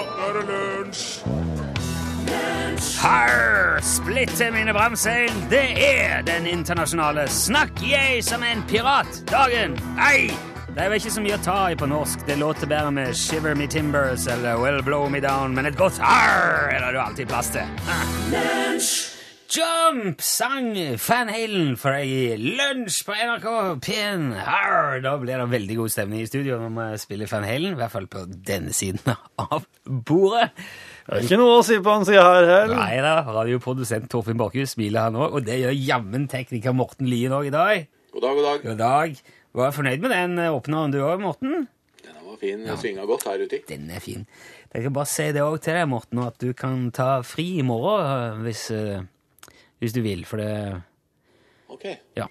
nå er det lunsj! Harr, splitter mine bramseil. Det er den internasjonale Snakk jeg som en pirat. Dagen. Ei! Det er vel ikke så mye å ta i på norsk. Det låter bedre med Shiver Me Timbers eller Well Blow Me Down, men et godt harr er det du alltid plass til. Ah. Jump sang Van Halen for deg i lunsj på NRK P1. Da blir det veldig god stemning i studio når vi spiller Van Halen, i hvert fall på denne siden av bordet. Det er ikke noe å si på han sida her heller. Nei da, radioprodusent Torfinn Borchhus smiler han òg, og det gjør jammen tekniker Morten Lien òg i dag. God dag, god dag. God dag. Var jeg fornøyd med den eh, åpneren du òg, Morten? Denne var fin. Den svinga godt her ute. Den er fin. Jeg kan bare si det òg til deg, Morten, at du kan ta fri i morgen eh, hvis, eh, hvis du vil, for det Ok. Ja.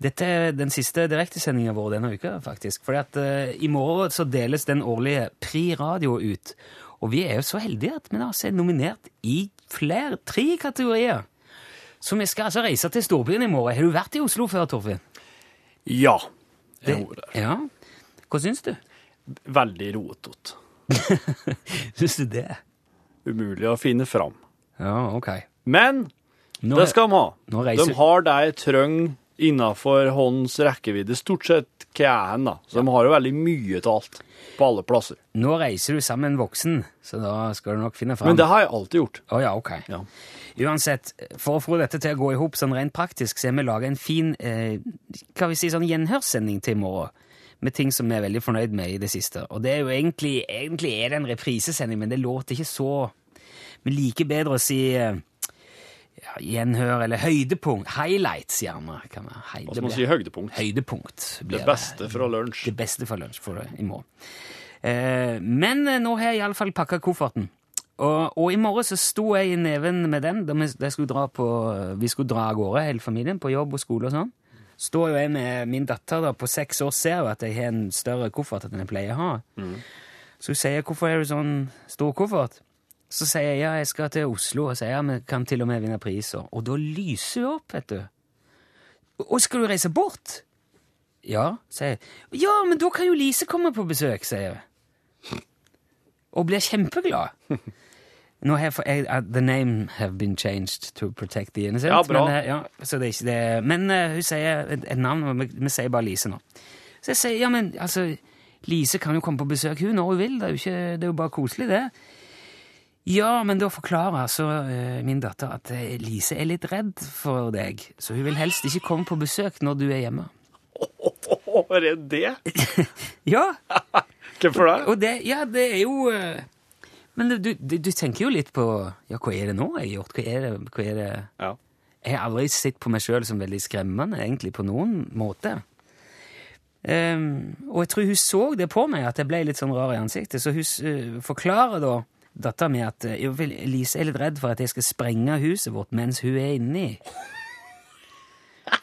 Dette er den siste direktesendinga vår denne uka, faktisk. Fordi at eh, i morgen så deles den årlige Pri Radio ut. Og vi er jo så heldige at vi da er nominert i flere, tre kategorier. Så vi skal altså reise til storbyen i morgen. Har du vært i Oslo før, Torfinn? Ja. Jeg gjorde det. Ja. Hva syns du? Veldig rotete. Syns du det? Umulig å finne fram. Ja, ok. Men Nå, det skal de ha. reiser- De har det jeg trenger innafor håndens rekkevidde. Stort sett hva er er, da. Så de har jo veldig mye til alt. På alle plasser. nå reiser du sammen med en voksen, så da skal du nok finne fram. Men det har jeg alltid gjort. Å ja, ok. Ja. Uansett, for å få dette til å gå i hop sånn rent praktisk, så har vi laga en fin eh, hva vi si, sånn gjenhørssending til i morgen. Med ting som vi er veldig fornøyd med i det siste. Og det er jo egentlig, egentlig er det en reprisesending, men det låter ikke så Vi liker bedre å si eh, ja, gjenhør eller høydepunkt. Highlights, gjerne. Kan man, Hva skal man si? Høydepunkt. Høydepunkt. blir Det beste fra lunsj. det beste fra lunsj for i morgen. Eh, men eh, nå har jeg iallfall pakka kofferten. Og, og i morgen så sto jeg i neven med den da vi, da skulle dra på, vi skulle dra av gårde, hele familien, på jobb og skole og sånn. Står jo jeg med min datter da, på seks år, ser jo at jeg har en større koffert enn jeg pleier å ha. Så hun sier 'Hvorfor har du sånn stor koffert?' Så sier jeg ja, jeg skal til Oslo, og sier ja, vi kan til og med vinne priser. Og da lyser hun opp, vet du. Og skal du reise bort? Ja, sier jeg. Ja, men da kan jo Lise komme på besøk, sier jeg. Og blir kjempeglad. Nå har jeg, uh, the name have been changed to protect the innocent. Ja, bra. Men, eh, ja, så det er ikke det. men uh, hun sier et, et navn, og vi, vi sier bare Lise nå. Så jeg sier, ja, men altså, Lise kan jo komme på besøk hun når hun vil. Det er jo, ikke, det er jo bare koselig, det. Ja, men da forklarer altså eh, min datter at eh, Lise er litt redd for deg, så hun vil helst ikke komme på besøk når du er hjemme. Er det det? Ja, Hvorfor det? og det, ja, det er jo eh, Men du, du, du tenker jo litt på Ja, hva er det nå jeg har gjort? Hva er det, hva er det? Ja. Jeg har aldri sett på meg sjøl som veldig skremmende, egentlig, på noen måte. Ehm, og jeg tror hun så det på meg, at jeg ble litt sånn rar i ansiktet. Så hun eh, forklarer da dattera mi at eh, Lise er litt redd for at jeg skal sprenge huset vårt mens hun er inni.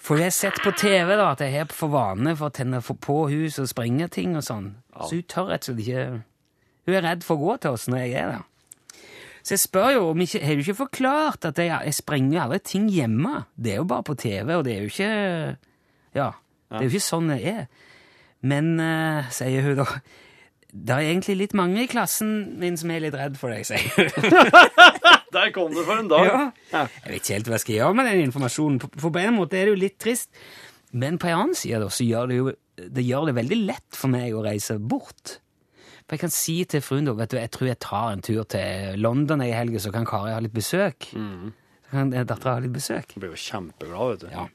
For jeg har sett på TV da, at jeg har for vane for å tenne på hus og sprenge ting og sånn. Så hun tør rett og slett ikke Hun er redd for å gå til oss når jeg er der. Så jeg spør jo om ikke, Har du ikke forklart at jeg, jeg sprenger alle ting hjemme? Det er jo bare på TV, og det er jo ikke Ja. Det er jo ikke sånn det er. Men, uh, sier hun da Det er egentlig litt mange i klassen min som er litt redd for deg, sier hun. Der kom det for en dag. Ja. Jeg vet ikke helt hva jeg skal gjøre med den informasjonen. For- på en måte er det jo litt trist. Men på en annen side da, så gjør det jo det gjør det veldig lett for meg å reise bort. For jeg kan si til fruen da, vet du, jeg tror jeg tar en tur til London i helgen, så kan Kari ha litt besøk. Så kan dattera ha litt besøk. Hun blir jo kjempeglad, vet du. Ja.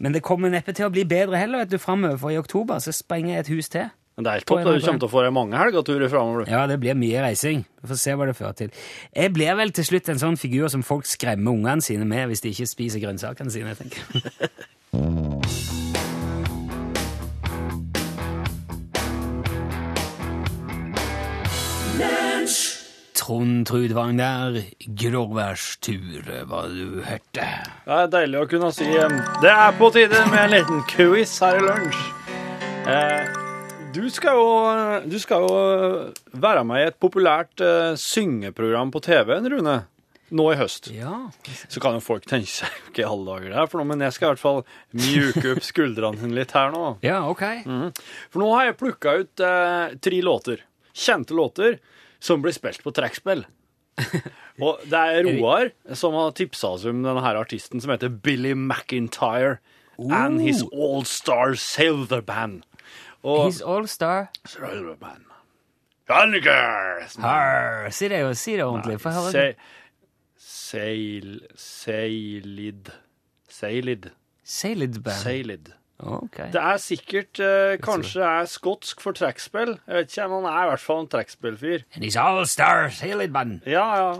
Men det kommer neppe til å bli bedre heller, vet du, framover. For i oktober så sprenger jeg et hus til. Men det er helt topp. Du kommer til å få deg mange helgeturer framover. Ja, det blir mye reising. Vi får se hva det fører til. Jeg blir vel til slutt en sånn figur som folk skremmer ungene sine med hvis de ikke spiser grønnsakene sine, tenker jeg. Trond Trudvang der, gråværstur, hva du hørte. Det er deilig å kunne si eh, Det er på tide med en liten quiz her i lunsj. Eh, du skal jo, du skal jo være med i et populært uh, syngeprogram på TV-en, Rune. Nå i høst. Ja, Så kan jo folk tenke seg ikke i alle dager det er for noe, men jeg skal i hvert fall mjuke opp skuldrene litt her nå. ja ok. For nå har jeg plukka ut uh, tre låter. Kjente låter som blir spilt på trekkspill. Og det er Roar som har tipsa oss om denne her artisten som heter Billy McIntyre. And his All-Star Silver Band. Og He's all-star. Si det jo, si det ordentlig. Få høre. Se, Seilid. Seilid. Seilid Sailid band. Seilid. Okay. Det er sikkert eh, Kanskje er skotsk for trekkspill. Jeg vet ikke, men han er i hvert fall en trekkspillfyr. And he's all-star Sailid band. Ja, ja.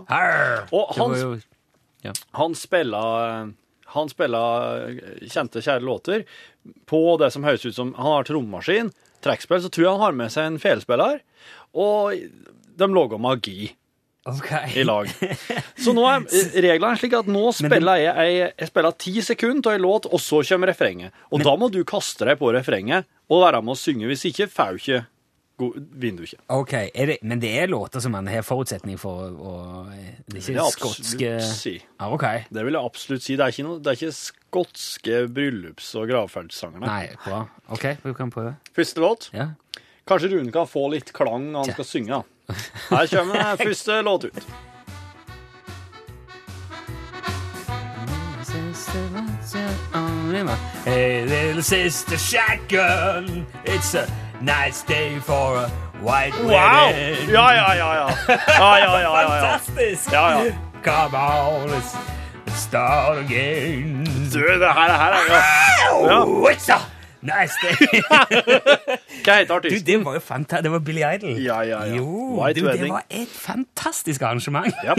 Og han, jo han spiller Han spiller kjente, kjære låter på det som høres ut som Han har trommaskin, trekkspill, så tror jeg han har med seg en felespiller. Og de lager magi Okay. i lag. Så nå er reglene slik at nå spiller jeg, jeg, jeg spiller ti sekunder av en låt, og så kommer refrenget. Og da må du kaste deg på refrenget og være med å synge. Hvis ikke, får du ikke du ikke. Ok, er det, Men det er låter som man har forutsetning for å Det er ikke jeg skotske si. ah, okay. Det vil jeg absolutt si. Det er ikke, noe, det er ikke skotske bryllups- og gravferdssanger. nei. Bra. Ok, vi kan prøve. Første låt. Ja. Kanskje Rune kan få litt klang når han skal synge. Her kommer første låt ut. Hey, little sister shotgun, it's a nice day for a white Wow! wedding. Ja, ja, ja. ja. ja, ja, ja, ja. Fantastisk! Ja, ja. Come on, let's, start again. Du, det her, her er ja. ja. Nice day. Hva heter du, det var jo fanta Det var Billy Idol. Ja, ja, ja. Jo, White du, det var et fantastisk arrangement. Ja.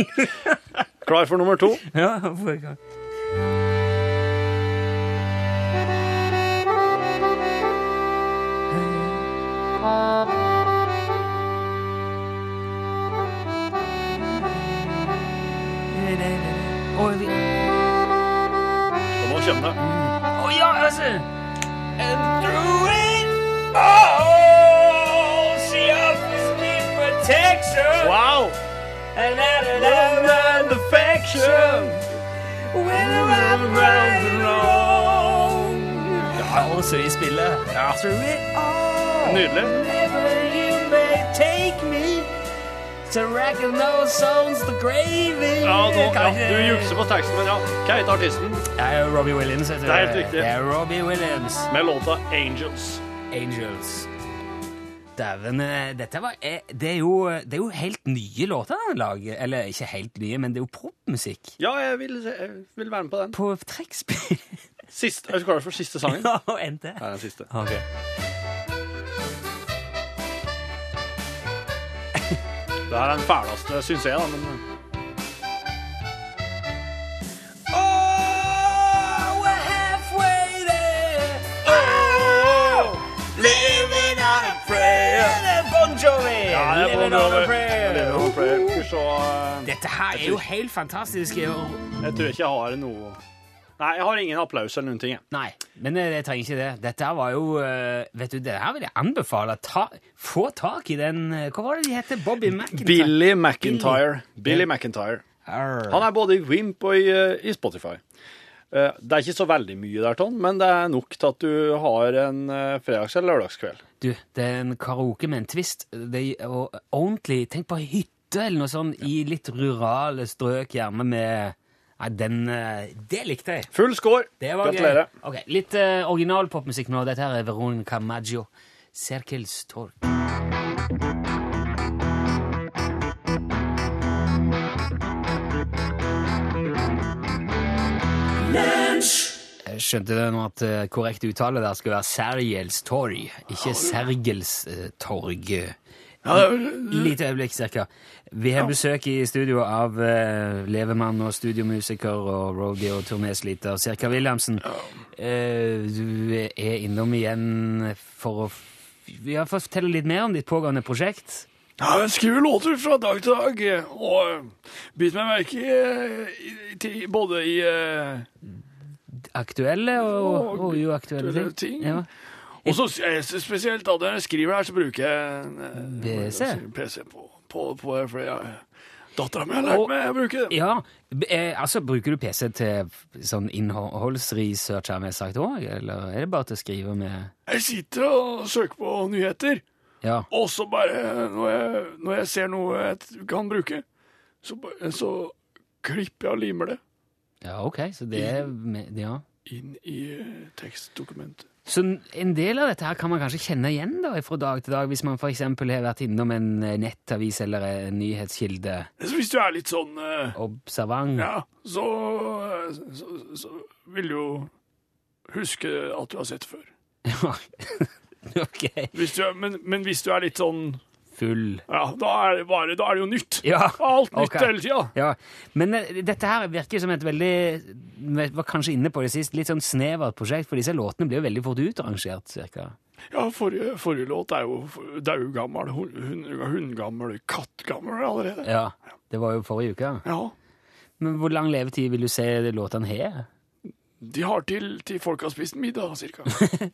Klar for nummer to? Ja, hvorfor ikke? Å vi- Og nå kommer det. å, ja, altså! And through it all, she offers me protection. Wow! And and affection. Ja, så de spiller. Ja. Through it all. Nydelig. Reckon those souls the gravy. Ja, nå, ja, du jukser på teksten, men ja. Hva heter artisten? Det er Robbie Williams. heter Det er helt riktig. Det er Robbie Williams. Med låta Angels. Angels. Dæven, eh, dette var eh, det er, jo, det er jo helt nye låter han lager. Eller ikke helt nye, men det er jo popmusikk. Ja, jeg vil, jeg vil være med på den. På trekkspill. Siste, er du klar for siste sangen? Ja, og endte. Her er den siste. Ok. Det her er den fæleste, syns jeg, da. Men Oh, we're halfway there. Oh, living on a prayer. Bon Jovi. ja, det er living on a prayer. Living on a prayer. Skal vi se eh, Dette her er jo helt fantastisk. Jeg tror ikke jeg har noe Nei, jeg har ingen applaus eller noen ting. jeg. Nei, men eh, jeg trenger ikke det. Dette var jo eh, Vet du, det her vil jeg anbefale. Ta, få tak i den eh, Hva var det de heter? Bobby McIntyre? Billy McIntyre. Billy Billy McIntyre. Han er både i Wimp og i, i Spotify. Det er ikke så veldig mye der, Ton, men det er nok til at du har en fredags- eller lørdagskveld. Du, det er en karaoke med en twist. Det er, og ordentlig Tenk på hytte eller noe sånt i litt rurale strøk, gjerne med Nei, den eh, Det likte jeg. Full score. Gratulerer. Okay, Litt uh, original popmusikk nå. Dette her er Veronica Maggio. Cirkels Torg'. Jeg skjønte det nå at eh, korrekt uttale der skal være Sergels torg, ikke Sergels torg. Lite øyeblikk, cirka. Vi har besøk i studio av uh, levemann og studiomusiker og roadie og turnésliter Cirka Williamsen. Uh, du er innom igjen for å ja, fortelle litt mer om ditt pågående prosjekt. Ja, jeg skriver låter fra dag til dag, og biter meg merke i, i, i, både i uh, Aktuelle og, og uaktuelle ting. ting. Ja. Og så eh, spesielt da når jeg skriver her, så bruker jeg eh, PC? PC på, på, på for jeg, Dattera mi har lært meg å bruke det. Ja, eh, altså Bruker du PC til sånn innholdsresearch, har vi sagt òg, eller er det bare til å skrive med Jeg sitter og søker på nyheter, Ja. Og så bare, når jeg, når jeg ser noe jeg kan bruke, så, så klipper jeg og limer det ja, ok, så det er med, Ja. inn i tekstdokumentet. Så en del av dette her kan man kanskje kjenne igjen da, fra dag til dag, hvis man f.eks. har vært innom en eh, nettavis eller en nyhetskilde. Hvis du er litt sånn eh, Observant. Ja, så, så, så vil du jo huske at du har sett før. Ja. ok. Hvis du er, men, men hvis du er litt sånn Full. Ja, da er det, bare, da er det jo nytt. Ja. Alt nytt okay. hele tida. Ja, Men eh, dette her virker som et veldig Vi var kanskje inne på det sist, litt sånn snevert prosjekt, for disse låtene blir jo veldig fort utrangert, cirka. Ja, forrige, forrige låt er jo daugammel, hun- hundgammel, kattgammel allerede. Ja. Det var jo forrige uke. Ja. Men hvor lang levetid vil du se låtene har? De har til, til folk har spist middag, cirka.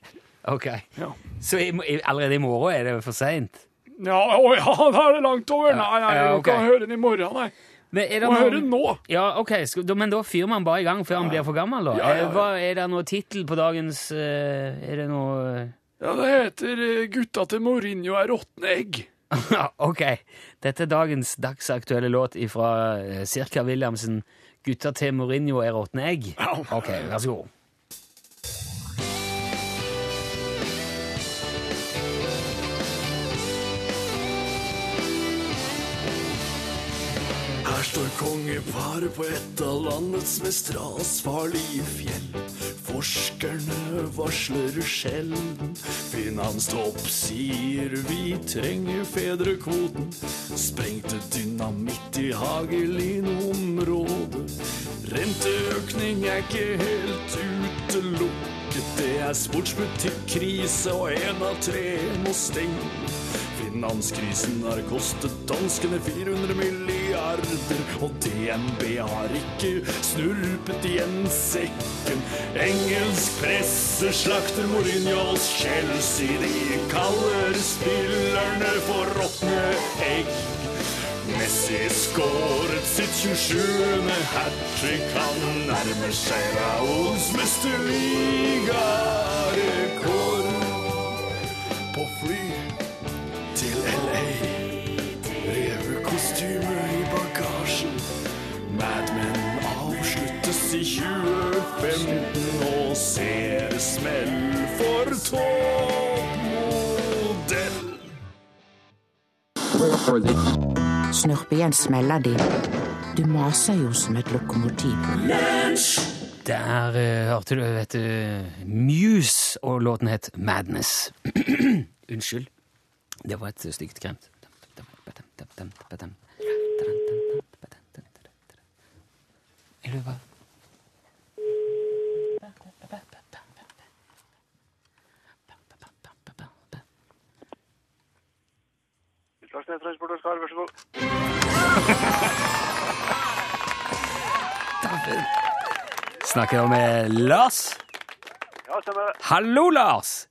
Ok. Ja. Så allerede i morgen er det for seint? Ja, å ja, da er det langt over. Nei, nei, Ja, du kan høre den i morgen, nei. Men er det Må noen- høre den nå. Ja, ok, men da fyrer man bare i gang før han blir for gammel, da? Ja. Eh, Hva, er det noe tittel på dagens eh, Er det noe Ja, det heter eh, 'Gutta til Mourinho er råtne egg'. Ok. Dette er dagens dagsaktuelle låt fra Sirka Cirka Williamsen. 'Gutta til Mourinho er råtne egg'. Ok, vær så god. Står kongeparet på et av landets mest rasfarlige fjell. Forskerne varsler sjelden. Finanstopp sier vi trenger fedrekvoten. Sprengte dynamitt i Hagelin-området. Renteøkning er ikke helt utelukket. Det er sportsbutikk-krise, og én av tre må stenge. Finanskrisen har kostet danskene 400 milliarder, og DNB har ikke snurpet igjen sekken. Engelsk presse slakter Mourinhos Chelsea, de kaller spillerne for råtne egg. Messi skåret sitt 27. hat trick, han nærmer seg Raols mesterligarekord 2015 og ser smell for toppmodell. Snurp igjen smeller de. Du maser jo som et lokomotiv. Der uh, hørte du, vet du, Muse, og låten het Madness. Unnskyld. Det var et stygt kremt. Er du hva? Transport og Skar, vær så god. Snakker jeg med Lars? Ja, stemmer det. Hallo, Lars!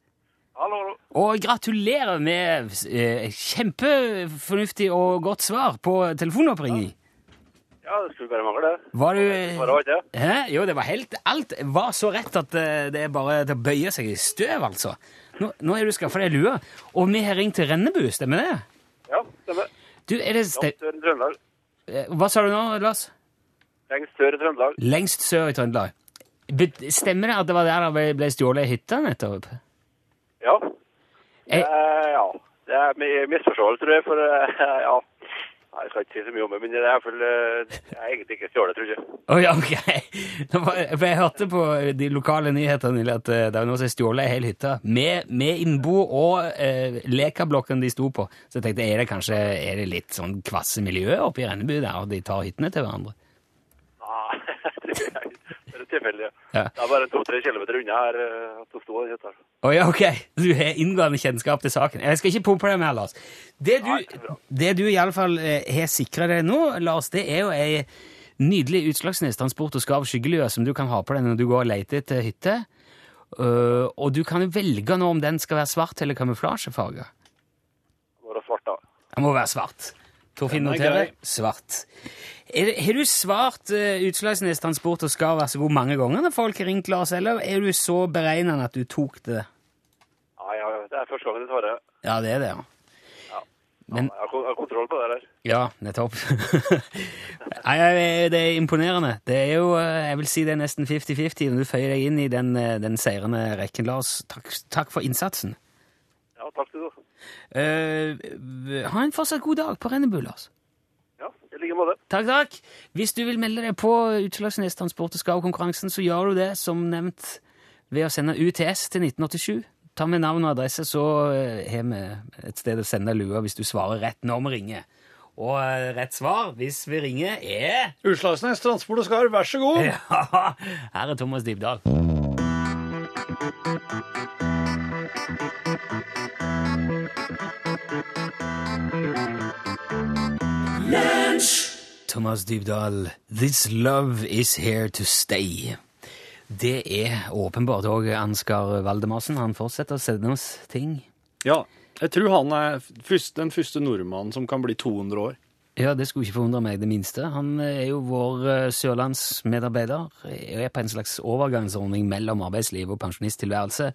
Hallo. Og gratulerer med eh, kjempefornuftig og godt svar på telefonoppringning. Ja, det skulle bare mangle det. Var du det? Hæ? Jo, det var helt Alt var så rett at eh, det er bare til å bøye seg i støv, altså. Nå, nå er du skaffa deg lue, og vi har ringt til Rennebu, stemmer det? Stemmer. Du, er det ste Langt sør i Trøndelag. eh, Hva sa du nå, Lars? Lengst sør i Trøndelag. Lengst sør i Trøndelag. Stemmer det at det var der det ble- ble stjålet ei hytte nettopp? Ja. Eh. Eh, ja. Det er mi- misforståelse, tror jeg, for eh, ja. Nei, Jeg skal ikke si så mye om det, men det er i hvert fall eh, Jeg er egentlig ikke stjålet, tror jeg. Oh, ja, ok. For jeg hørte på de lokale nyhetene at eh, det var noen som stjålet ei hel hytte med, med innbo og eh, lekablokken de sto på. Så jeg tenkte, er det kanskje er det litt sånn kvasse miljø oppe i Rennebu der, og de tar hyttene til hverandre? Nei, det er et tilfelle, ja. Ja. Det er bare to-tre kilometer unna her eh, at det her. Å ja, ok. Du har inngående kjennskap til saken. Jeg skal ikke pumpe deg mer, Lars. Det du, Nei, det det du iallfall eh, har sikra deg nå, Lars, det er jo ei nydelig Utslagsnes transport og skarv skyggelue som du kan ha på deg når du går og leter etter hytte. Uh, og du kan velge nå om den skal være svart eller kamuflasjefarge. Det være svart, da. Den må være svart. Torfinn er noterer svart. Er har du svart uh, Utslagsnes transport og Skar vær så god mange ganger når folk har ringt, Lars, eller er du så beregnende at du tok det? Ja, ja, det er første gangen jeg svarer. Ja, det er det, ja. Men har jeg har kontroll på det der. ja, nettopp. Nei, det er imponerende. Det er jo, eh, jeg vil si det er nesten 50-50 når du føyer deg inn i den, eh, den seirende rekken. Lars, takk, takk for innsatsen. Ja, takk skal du ha. Eh, ha en fortsatt god dag på Rennebu, Lars. Ja, i like måte. Takk, takk. Hvis du vil melde deg på Utslagsnes Transport og Skav-konkurransen, så gjør du det, som nevnt, ved å sende UTS til 1987. Ta med navn og adresse, så eh, har vi et sted å sende lua hvis du svarer rett når vi ringer. Og eh, rett svar, hvis vi ringer, er Utslagsnes Transport og Skarv, vær så god. Ja, her er Thomas Dybdahl. Thomas Dybdahl, This love is here to stay. Det er åpenbart òg Ansgar Valdemarsen. Han fortsetter å sende oss ting. Ja, jeg tror han er den første nordmannen som kan bli 200 år. Ja, det skulle ikke forundre meg det minste. Han er jo vår sørlandsmedarbeider sørlandsmedarbeider. Er på en slags overgangsordning mellom arbeidsliv og pensjonisttilværelse.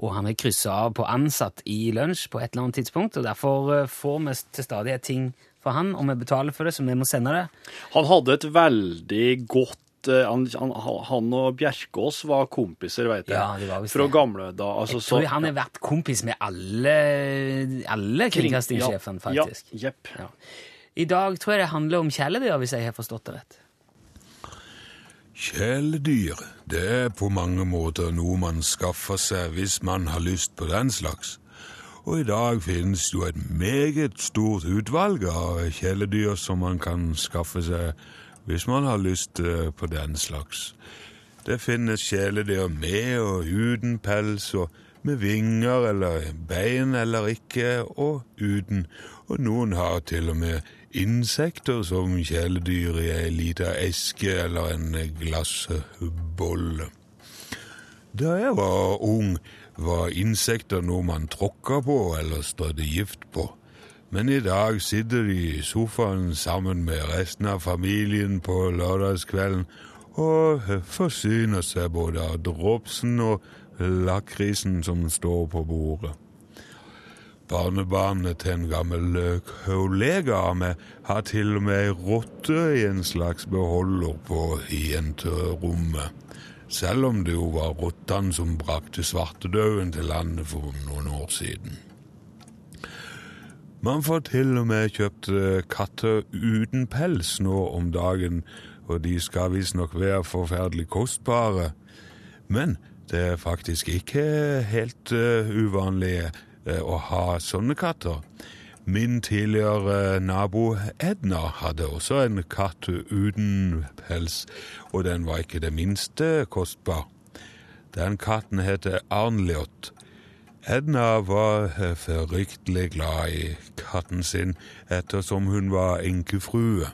Og han er kryssa av på ansatt i lunsj på et eller annet tidspunkt, og derfor eh, får vi til stadighet ting for han, og vi betaler for det, så vi må sende det. Han hadde et veldig godt eh, han, han, han og Bjerkås var kompiser, vet jeg. Ja, det var Fra gamle da. Altså, Jeg tror han har vært kompis med alle, alle kringkastingssjefene, faktisk. Ja, jepp. Ja. I dag tror jeg det handler om kjæledyr, hvis jeg har forstått det rett. Kjæledyr, det er på mange måter noe man skaffer seg hvis man har lyst på den slags. Og i dag finnes jo et meget stort utvalg av kjæledyr som man kan skaffe seg hvis man har lyst eh, på den slags. Det finnes kjæledyr med og uten pels, og med vinger eller bein eller ikke, og uten. Og noen har til og med insekter som kjæledyr i ei lita eske eller en glassbolle. Da jeg var ung, var insekter noe man tråkka på eller strødde gift på. Men i dag sitter de i sofaen sammen med resten av familien på lørdagskvelden og forsyner seg både av dropsen og lakrisen som står på bordet. Barnebarnet til en gammel kollega av meg har til og med ei rotte i en slags beholder på jenterommet. Selv om det jo var rottene som brakte svartedauden til landet for noen år siden. Man får til og med kjøpt eh, katter uten pels nå om dagen, og de skal visstnok være forferdelig kostbare. Men det er faktisk ikke helt uh, uvanlig uh, å ha sånne katter. Min tidligere nabo Edna hadde også en katt uten pels, og den var ikke det minste kostbar. Den katten heter Arnljot. Edna var eh, fryktelig glad i katten sin ettersom hun var enkefrue.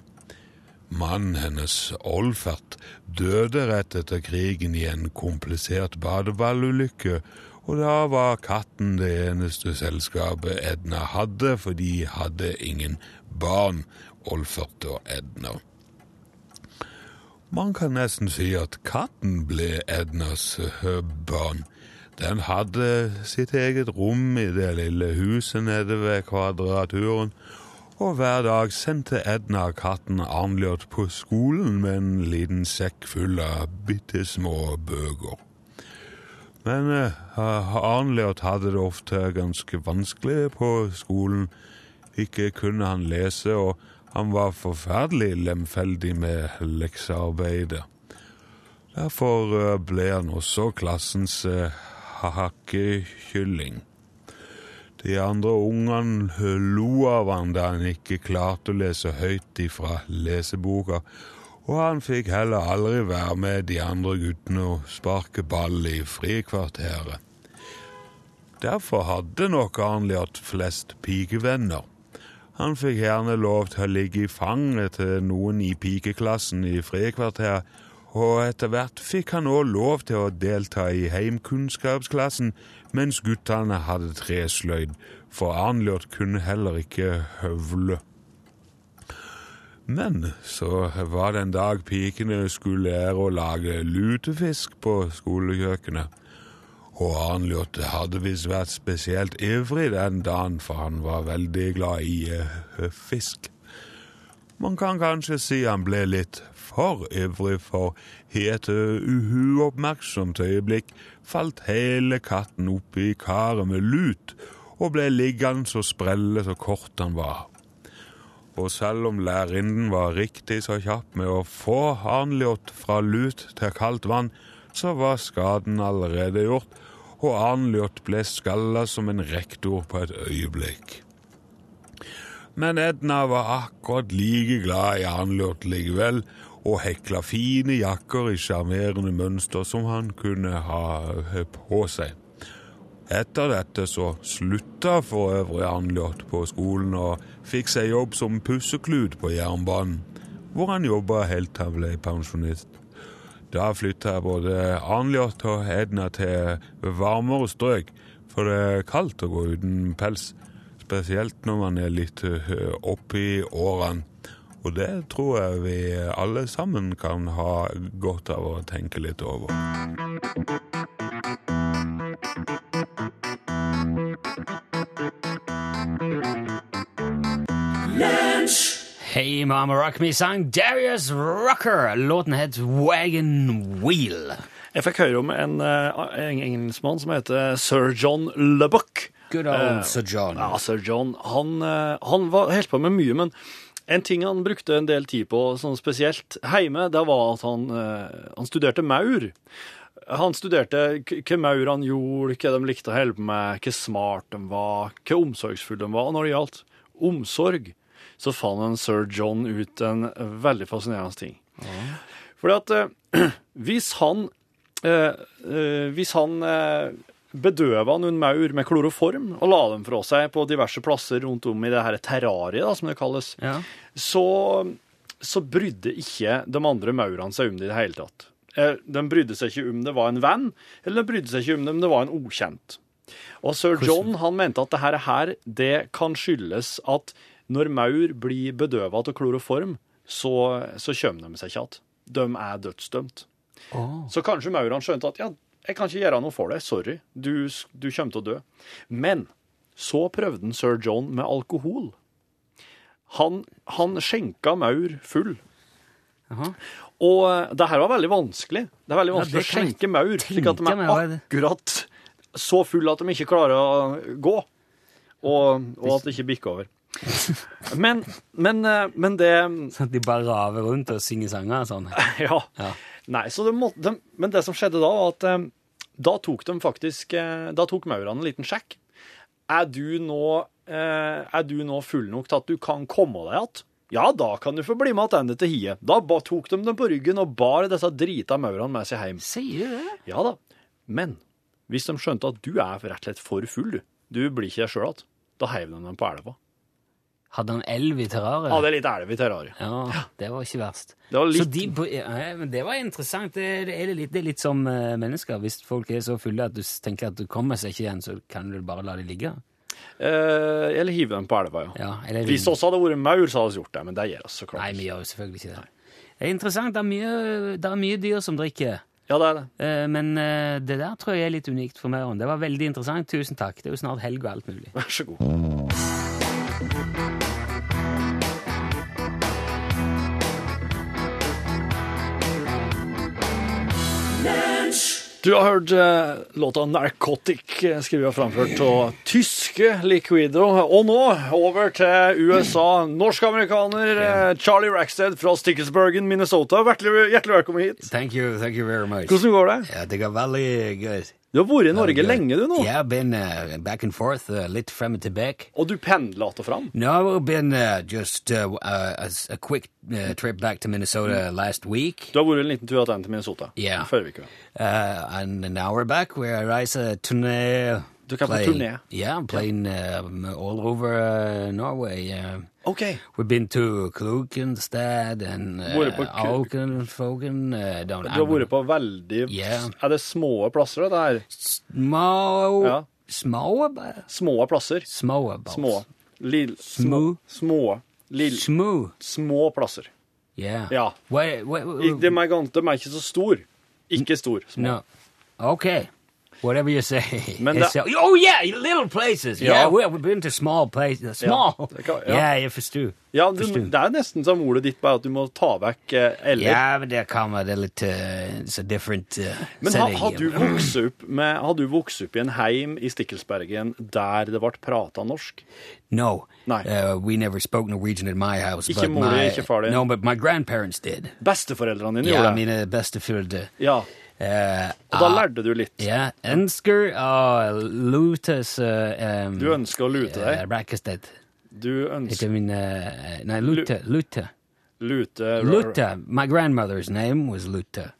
Mannen hennes, Olfert, døde rett etter krigen i en komplisert badeballulykke, og da var katten det eneste selskapet Edna hadde, for de hadde ingen barn, Olfert og Edna. Man kan nesten si at katten ble Ednas eh, barn. Den hadde sitt eget rom i det lille huset nede ved Kvadraturen, og hver dag sendte Edna katten Arnljot på skolen med en liten sekk full av bitte små bøker. Men uh, Arnljot hadde det ofte ganske vanskelig på skolen. Ikke kunne han lese, og han var forferdelig lemfeldig med leksearbeidet. Derfor uh, ble han også klassens uh, hakkekylling. De andre ungene lo av han da han ikke klarte å lese høyt ifra leseboka, og han fikk heller aldri være med de andre guttene og sparke ball i frikvarteret. Derfor hadde nok Arnljot flest pikevenner. Han fikk gjerne lov til å ligge i fanget til noen i pikeklassen i frikvarteret, og etter hvert fikk han òg lov til å delta i heimkunnskapsklassen, mens guttene hadde tresløyd, for Arnljot kunne heller ikke høvle. Men så var det en dag pikene skulle lære å lage lutefisk på skolekjøkkenet. Og Arnljot hadde visst vært spesielt ivrig den dagen, for han var veldig glad i uh, fisk. Man kan kanskje si han ble litt for ivrig, for i et uoppmerksomt øyeblikk falt hele katten oppi karet med lut og ble liggende så sprelle så kort han var. Og selv om lærerinnen var riktig så kjapp med å få Arnljot fra lut til kaldt vann, så var skaden allerede gjort, og Arnljot ble skalla som en rektor på et øyeblikk. Men Edna var akkurat like glad i Arnljot likevel, og hekla fine jakker i sjarmerende mønster som han kunne ha på seg. Etter dette så slutta for øvrig Arnljot på skolen og fikk seg jobb som pusseklut på jernbanen, hvor han jobba helt til han ble pensjonist. Da flytta både Arnljot og Edna til varmere strøk, for det er kaldt å gå uten pels, spesielt når man er litt oppi årene. Og det tror jeg vi alle sammen kan ha godt av å tenke litt over. Hey Mama Rock Me sang Darius Rucker. Låten het Wagon Wheel. Jeg fikk høre om en, eh, en engelskmann som heter sir John Lubbock. Good Eh, old Sir John. Ja, sir John. Han, eh, han var helt på med mye, men en ting han brukte en del tid på, sånn spesielt hjemme, det var at han, eh, han studerte maur. Han studerte hva maur han gjorde, hva de likte å holde på med, hva smart de var, hva omsorgsfulle de var. Og når det gjaldt omsorg, så fant han sir John ut en veldig fascinerende ting. Fordi at eh, hvis han eh, eh, Hvis han eh, bedøva noen maur med kloroform og la dem fra seg på diverse plasser rundt om i det her terrariet, da, som det kalles, Ja. så, så brydde ikke de andre maurene seg om det i det hele tatt. Eh, De brydde seg ikke om det var en venn, eller de brydde seg ikke om det om det var en ukjent. Og sir John han mente at det her, det kan skyldes at når maur blir bedøva av kloroform, så, så kommer de seg ikke igjen. De er dødsdømt. Så kanskje maurene skjønte at ja, jeg kan ikke gjøre noe for deg, sorry, du, du kommer til å dø. Men så prøvde han sir John med alkohol. Han, han skjenka maur full. Jaha. Og eh, det her var veldig vanskelig. Det er veldig vanskelig ja, å skjenke maur, slik at de er akkurat så fulle at de ikke klarer å gå. Og, og at det ikke bikker over. Men, men, eh, men det Sånn at de bare raver rundt og synger sanger og sånn. Ja. Ja. Nei, så det måtte, de, men det som skjedde da, var at eh, da tok de faktisk Da tok maurene en liten sjekk. Er du nå, er du nå full nok til at du kan komme deg igjen? Ja, da kan du få bli med tilbake til hiet. Da tok de dem på ryggen og bar disse drita maurene med seg hjem. Sier du det? Ja da. Men hvis de skjønte at du er rett og slett for full, du, du blir ikke deg sjøl igjen, da heiv de dem på elva. Hadde han elv i terrariet? Hadde litt elv i terrariet. Ja, det var ikke verst. Det var Så litt de, ja, men det var interessant. Det, det, er litt, det er litt som eh, mennesker. Hvis folk er så fulle at du tenker at du kommer seg ikke igjen, så kan du bare la dem ligge. Eh, Eller hive dem på elva, ja. Ja, eller, Hvis oss hadde vært maur, så hadde vi gjort det, men det gjør oss så klart Nei, vi gjør jo selvfølgelig ikke det. Det er interessant. Det er mye, det er mye dyr som drikker. Ja, det er det. Eh, Men eh, det der tror jeg er litt unikt for meg. Det var veldig interessant. Tusen takk. Det er jo snart helg og alt mulig. Vær så god. Du har hørt eh, låta 'Narcotic', eh, skrevet og framført av tyske Liquido. Og nå over til USA. Norsk-amerikaner eh, Charlie Rackstead fra Stickelsbergen, Minnesota. Hjertelig, hjertelig velkommen hit. Thank you, thank you very much. Hvordan går det? Ja, det går veldig good. Du har vært i Norge lenge, du nå. Yeah, I've been uh, back and forth, uh, litt frem og tilbake. Og du pendler att og fram. No, I've been uh, just uh, uh, a, a quick uh, trip back to Minnesota last week. Du har vært en liten tur tilbake til Minnesota. Ja. vi uke. Uh, and now we're back. where I rise a turné. Du kan på play- turné? Yeah, I'm playing um, all over uh, Norway. Uh, OK. we've been to Klukenstad and uh, Alkenfogen. Uh, down, Du har vært på veldig yeah. Er det små plasser, det her? små, Ja. små, Små plasser. små. Små. Lill, Små. Små. Lill, små. små plasser. Yeah. Ja. Wait, wait, wait, De er, ikke så stor. Ikke stor. Små. No. Okay. Whatever you say. Men det- so- oh yeah, little places. Ja. Yeah, we've been to small places. Small. det kan- ja. yeah, jeg forstår. Ja, du, Forstår. det er nesten som ordet ditt, bare at du må ta vekk eh, eller. Ja, men det kommer det litt uh, It's a different uh, Men ha, har, du vokst opp med, har du vokst opp i en heim i Stikkelsbergen der det ble prata norsk? No. Uh, we never spoke Norwegian at my house. Ikke mor di, ikke far din? No, but my grandparents did. Besteforeldrene dine Ja, gjorde det? mine besteforeldre. Ja. Uh, Og da ah, lærte du litt. Ja, ønsker å lutes uh, um, Du ønsker å lute deg. Uh, Rakkestedt. Du Heter ønsker min uh, Nei, Lute. Lute. lute Lute. My grandmother's name was Lute.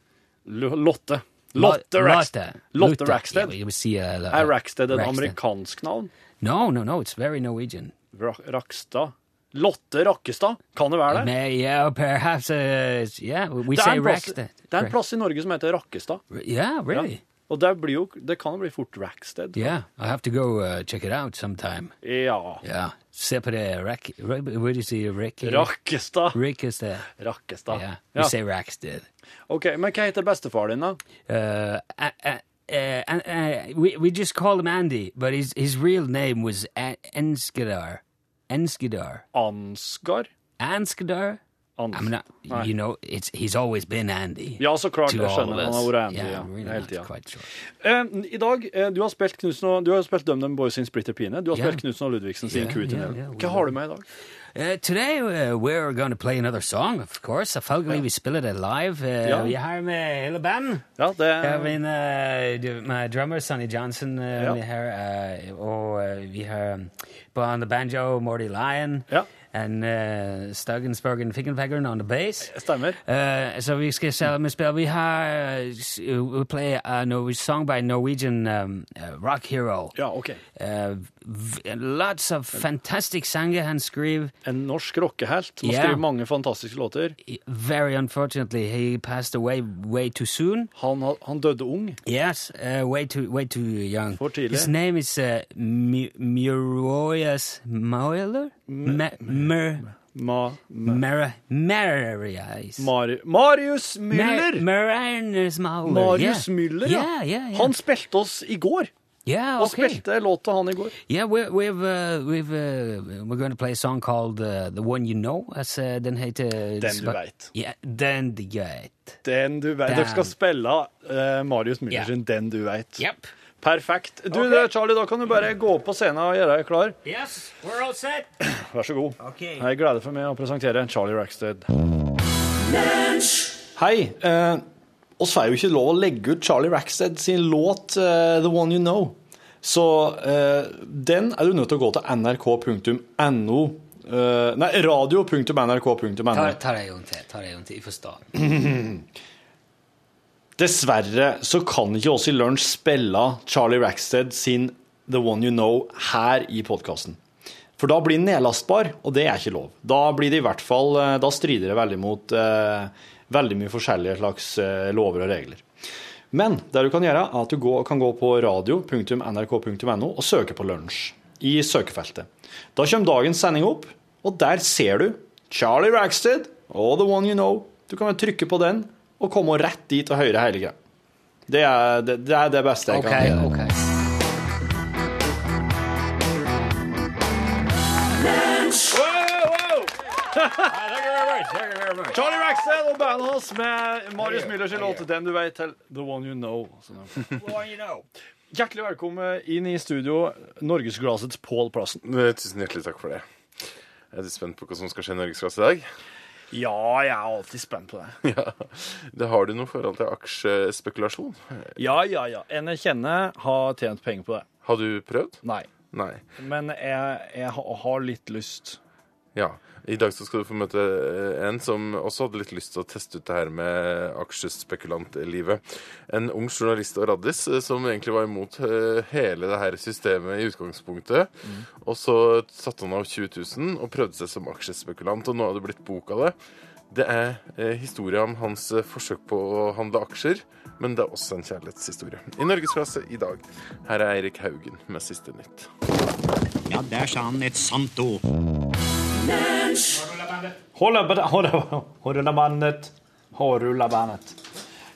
L- Lotte. Lotte Rackstead. Lotte Rackstead. Yeah, see, uh, Er Rackstead et amerikansk navn? No, no, no, it's very Norwegian. Rakstad? Lotte Rakkestad? Kan det være det? May, yeah, perhaps, uh, yeah, we Det say Rackstead. det er en plass i Norge som heter Rakkestad. Yeah, really? Og det, blir jo, det kan bli fort Rackstead. Yeah, I have to go uh, check it out sometime. Ja. Yeah, se på det, Rack, Rack- what do you say, Rick? Rakkestad. Rakkestad. Yeah, we Ja. say Rackstead. Ok, Men hva heter bestefar din, da? Uh, uh, uh, uh, we, we just call him Andy, but his, his real name was A- Enskidar. Ansgar? Anskidar? Ans I mean, uh, you know, it's he's always been Andy. Ja, så klart. Jeg skjønner. Han har vært Andy yeah, ja, really hele tida. sure. Uh, I dag, uh, du har spilt Knutsen og, du har spilt DumDum Boys sin Splitter Pine. Du har Ja. spilt Knutsen og Ludvigsen sin ja, ja, Hva har du med i dag? Uh, today uh, we're going to play another song, of course. Selvfølgelig vi spiller det live. Uh, Ja. Vi har med hele band. Ja, det Jeg min, uh, my drummer Sonny Johnson uh, Ja. med her, uh, og uh, vi har på on the banjo Morty Lyon, Ja. and uh, Stuggensbergen Fickenpeggeren on the bass. stemmer. Uh, så vi skal selv vi spiller. Vi har uh, uh, we play a Norwegian song by Norwegian um, uh, rock hero. Ja, ok. Lots of fantastic sanger han skrev. En norsk rockehelt Han yeah. skriver mange fantastiske låter. Very unfortunately, he passed away way too soon. Han, han døde ung. Yes, uh, way too way too young. For tidlig. His name is uh, Muroyas Mauler? Ma- Mer- Ma, ma, Mer- Marius. Mar Marius Müller! Mar Marius. Müller, ja. Yeah, yeah, yeah. Han spilte oss i går. Yeah, okay. Og spilte låta han i går. Yeah, we're, we've, uh, we've, uh, we're going to play a song called uh, The One You Know. As, uh, den heter... Den du vet. Yeah, Den du vet. Den du vet. Dere skal spille eh, Marius Müller yeah. sin Den du vet. Yep. Perfekt. Du, okay. Charlie, da kan du bare gå opp på scenen og gjøre deg klar. Yes, we're all set. Vær så god. Okay. Jeg gleder for meg å presentere Charlie Rackstead. Hei. Eh, oss får jo ikke lov å legge ut Charlie Rackstead sin låt uh, The One You Know. Så uh, den er du nødt til å gå til nrk.no Uh, Nei, radio.nrk.no. Ta, ta det en til. Ta det en til. Jeg forstår. Dessverre så kan ikke oss i Lunsj spille Charlie Rackstead sin The One You Know her i podkasten. For da blir den nedlastbar, og det er ikke lov. Da blir det i hvert fall, eh, da strider det veldig mot eh, veldig mye forskjellige slags eh, lover og regler. Men det du kan gjøre, er at du kan gå på radio.nrk.no og søke på Lunsj i søkefeltet. Da kommer dagens sending opp, og der ser du Charlie Rackstead og The One You Know. Du kan bare trykke på den og komme rett dit og høre hele greia. Det det, det er det beste jeg okay, kan gjøre. ok. Charlie Rackstead og bandet hans med Marius Müllers låt 'Den du vet' til 'The One You Know'. Hjertelig velkommen inn i studio, Norgesglassets Pål Plassen. Tusen hjertelig takk for det. Er du spent på hva som skal skje i Norgesklasse i dag? Ja, jeg er alltid spent på det. Ja. Det har du noe forhold til aksjespekulasjon? Ja, ja, ja. En jeg kjenner, har tjent penger på det. Har du prøvd? Nei. Nei. Men jeg, jeg har litt lyst. Ja. I dag så skal du få møte eh, en som også hadde litt lyst til å teste ut det her med aksjespekulantlivet. En ung journalist og raddis eh, som egentlig var imot eh, hele det her systemet i utgangspunktet. Og så satte han av 20 000 og prøvde seg som aksjespekulant, og nå har det blitt bok av det. Det er eh, historia om hans forsøk på å handle aksjer, men det er også en kjærlighetshistorie. I Norgesklasse i dag. Her er Eirik Haugen med siste nytt. Ja, der sa han et sant ord. Horrulabandet. Horrulabandet.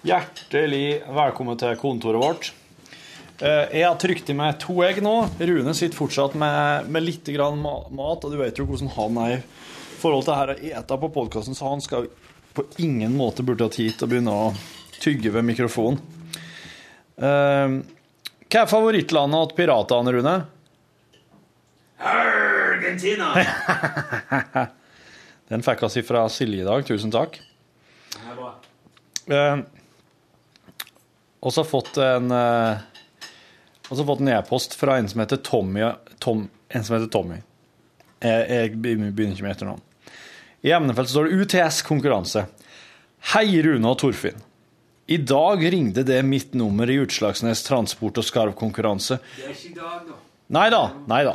Hjertelig velkommen til kontoret vårt. Eh, Jeg har trykt i meg to egg nå. Rune sitter fortsatt med, med litt mat, og du vet jo hvordan han er i forhold til her å ete på podkasten, så han skal på ingen måte burde ha tid til å begynne å tygge ved mikrofonen. Eh, Hva er favorittlandet til piratene, Rune? Argentina! Den fikk oss fra Silje i dag. Tusen takk. Det er bra. Eh, Og så fått en eh, Og så fått en e-post fra en som heter Tommy. Tom, en som heter Tommy. Jeg, jeg begynner ikke med etternavn. I emnefelt står det UTS-konkurranse. Hei, Rune og Torfinn. I dag ringte det mitt nummer i Utslagsnes Transport og Skarv-konkurranse. Det er ikke i dag, da. Nei da, nei da.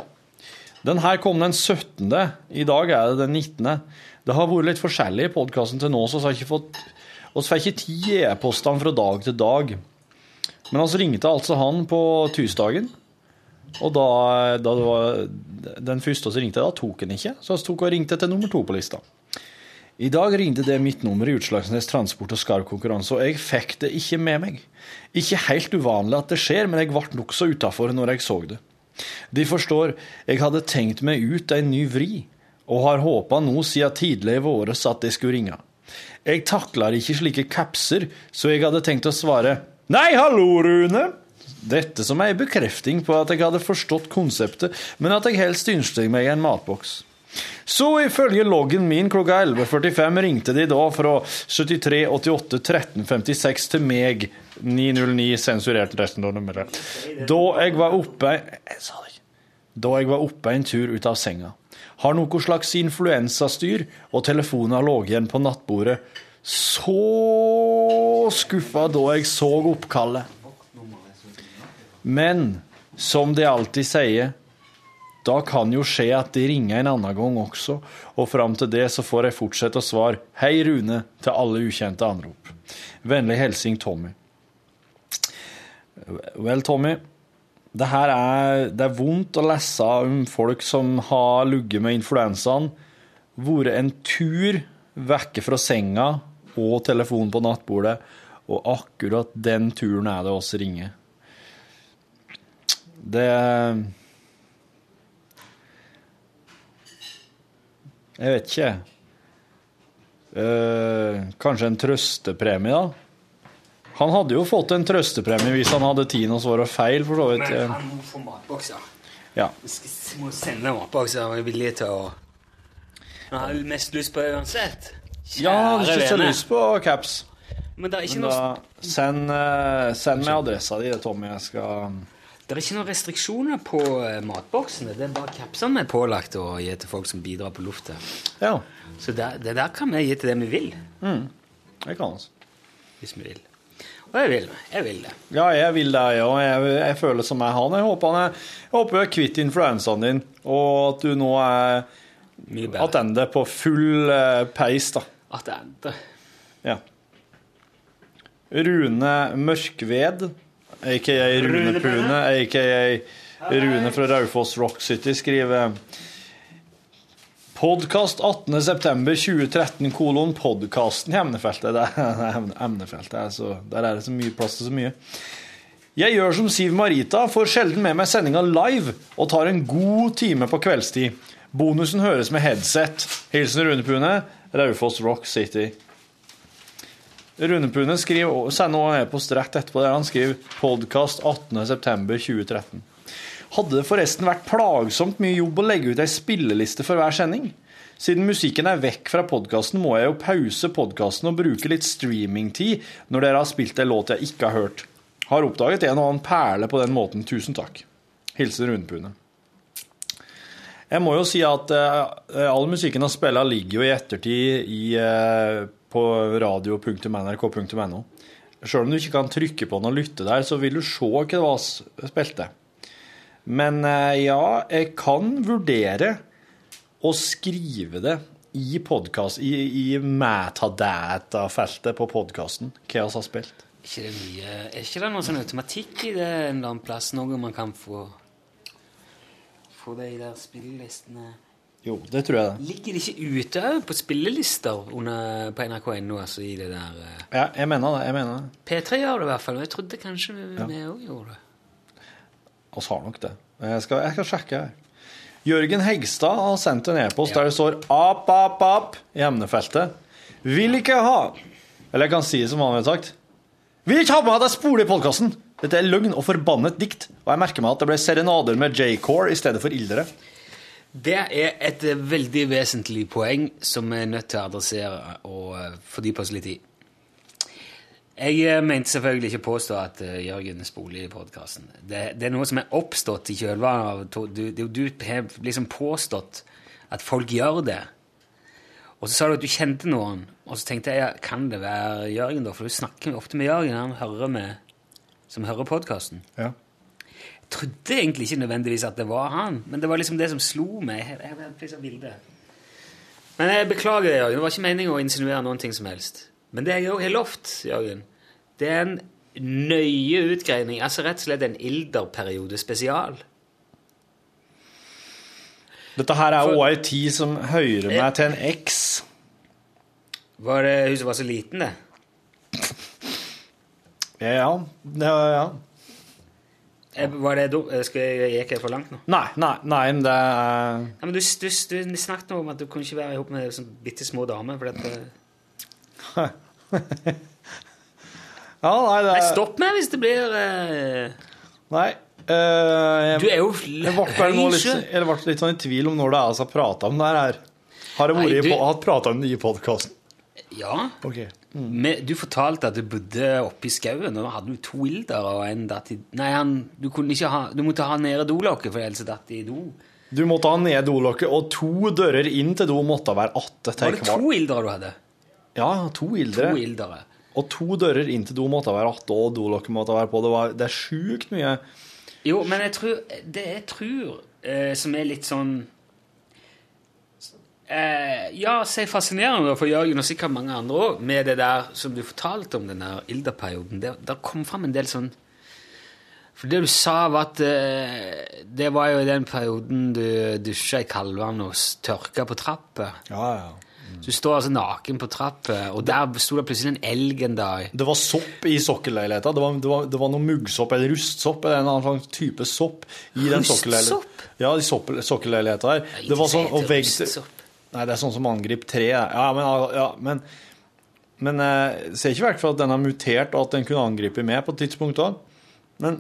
Den her kom den 17. I dag er det den 19. Det har vært litt forskjellig i podkasten til nå, så vi har ikke fått Vi får ikke tid i e-postene fra dag til dag. Men vi ringte altså han på tirsdagen. Og da, da det var den første som ringte, da tok han ikke. Så vi tok og ringte til nummer to på lista. I dag ringte det mitt nummer i Utslagsnes Transport og Skarv-konkurranse, og jeg fikk det ikke med meg. Ikke helt uvanlig at det skjer, men jeg ble nokså utafor når jeg så det. De forstår, jeg hadde tenkt meg ut en ny vri, og har håpa nå siden tidlig i våres at jeg skulle ringe. Jeg takler ikke slike kapser, så jeg hadde tenkt å svare Nei, hallo, Rune! Dette som ei bekrefting på at jeg hadde forstått konseptet, men at jeg helst ønsket meg en matboks. Så ifølge loggen min klokka 11.45 ringte de da fra 73 88 13 56 til meg 909 sensurert resten av nummeret. Da jeg var oppe. Da jeg var oppe en tur ut av senga. Har noe slags influensastyr, og telefonen lå igjen på nattbordet. Så skuffa da jeg så oppkallet. Men som de alltid sier, da kan jo skje at de ringer en annen gang også, og fram til det så får jeg fortsette å svare Hei, Rune, til alle ukjente anrop. Vennlig hilsing Tommy. Vel, Tommy. Det her er, det er vondt å lese om folk som har ligget med influensaen, vært en tur vekke fra senga og telefonen på nattbordet, og akkurat den turen er det oss ringer. Det Jeg vet ikke. Uh, kanskje en trøstepremie, da? Han hadde jo fått en trøstepremie hvis han hadde tid og svare feil, for så vidt. Men han må få matbokser. Ja. Vi må sende matbokser er villig til å Han har mest lyst på uansett. ja, han har Kjære ikke lyst på caps. Men det er ikke Men noe da, send, eh, send meg adressa di, Tommy. Jeg skal Det er ikke noen restriksjoner på eh, matboksene. Det er bare capsene vi er pålagt å gi til folk som bidrar på lufta. Ja, Så det, det der kan vi gi til det vi vil, Det kan altså. hvis vi vil. Og jeg vil. Jeg vil det. Ja, jeg vil det, jeg òg. Jeg, jeg føler som jeg han. Jeg håper, han er, jeg håper du er kvitt influensaen din, og at du nå er tilbake på full eh, peis, da. Attende. Ja. Rune Mørkved, aka Rune Pune, aka Rune fra Raufoss Rock City, skriver Podkast 18.9.2013, kolon podkasten i emnefeltet. Det er emnefeltet, altså, der er det så mye plass til så mye. Jeg gjør som Siv Marita, får sjelden med meg sendinga live og tar en god time på kveldstid. Bonusen høres med headset. Hilsen Rune Pune, Raufoss Rock City. Rune Pune sender også e-post rett etterpå der han skriver podkast 18.9.2013. Hadde det forresten vært plagsomt mye jobb å legge ut ei spilleliste for hver sending? Siden musikken er vekk fra podkasten, må jeg jo pause podkasten og bruke litt streamingtid når dere har spilt ei låt jeg ikke har hørt. Har oppdaget en og annen perle på den måten. Tusen takk. Hilsen Rundpune. Jeg må jo si at eh, all musikken han spiller, ligger jo i ettertid i, eh, på radio.nrk.no. Selv om du ikke kan trykke på den og lytte der, så vil du se hva vi spilte. Men eh, ja, jeg kan vurdere å skrive det i podkast, i, i metadata-feltet på podkasten, hva vi har spilt. Ikke det mye, er ikke det noe sånn automatikk i det en eller annen plass? Noe man kan få Få de der spillelistene Jo, det tror jeg det. Ligger det ikke ute på spillelister under, på nrk.no, altså i det der eh, Ja, jeg mener det. jeg mener det. P3 gjør det i hvert fall, og jeg trodde kanskje vi òg gjorde det. Oss har nok det. Jeg skal, jeg skal sjekke. Jørgen Hegstad har sendt en e-post der det står ap, ap, ap i emnefeltet. Vil ikke ha Eller jeg kan si det som han har sagt. Vil ikke ha med at jeg spoler i podkasten! Dette er løgn og forbannet dikt, og jeg merker meg at det ble serenader med J-core i stedet for ildere. Det er et veldig vesentlig poeng som vi er nødt til å adressere og eh, fordype oss litt i. Jeg eh, mente selvfølgelig ikke å påstå at eh, Jørgen spoler i podkasten. Det, det er noe som er oppstått i kjølvannet av Du, du, har liksom påstått at folk gjør det. Og så sa du at du kjente noen, og så tenkte jeg kan det være Jørgen, da? For du snakker ofte med Jørgen, han hører med, som hører podkasten. Ja. Jeg trodde egentlig ikke nødvendigvis at det var han, men det var liksom det som slo meg. Jeg, jeg, jeg, jeg, jeg, Men jeg beklager det, Jørgen. Det var ikke meningen å insinuere noen ting som helst. Men det jeg òg har lovt, Jørgen, det er en nøye utgreining, altså rett og slett en ilderperiode spesial. Dette her er For- òg ei tid som hører meg til en eks. Var det hun som var så liten, det? Ja, ja. Ja. Eh, Var det do- eh, Gikk jeg for langt nå? Nei, nei, nei, men det er Ja, men du, du, du snakket nå om at du kunne ikke være sammen med sånn bitte små damer. For dette. Ja, nei, det Nei, stopp meg hvis det blir uh... Nei. Uh, jeg, Du er jo jeg ble litt, jeg ble litt sånn i tvil om når det er vi har prata om det her. Har jeg du- hatt prata om det i podkasten? Ja. Ok. Men du fortalte at du bodde oppe i skauen, og hadde du to ilder og en datt i Nei, han, du, kunne ikke ha, du måtte ha nede dolokket, for ellers datt det i do. Du måtte ha ned dolokket, og to dører inn til do måtte være atte. Var det to ildere du hadde? Ja, to ildere. To ildere. Og to dører inn til do måtte være atte, og dolokket måtte være på. Det, var, det er sjukt mye. Jo, men jeg tror Det jeg tror eh, som er litt sånn eh, Ja, er fascinerende for Jørgen, og sikkert mange andre òg, med det der som du fortalte om den der ilderperioden. Det, der kom fram en del sånn For det du sa, var at eh, det var jo i den perioden du dusja i kaldvann og tørka på trappa. Ja, ja. Så du står altså naken på trappa, og der sto det plutselig en elg en dag. Det var sopp i sokkelleiligheta. Det var, det, det var noe muggsopp eller rustsopp eller en annen type sopp i den sokkelleiligheta. Rustsopp? Ja, i sokkelleiligheta her. Det var sånn og vegg. Nei, det er sånn som angriper tre. Ja, men, ja, men, men jeg ser ikke vekk fra at den har mutert, og at den kunne angripe meg på et tidspunkt òg. Men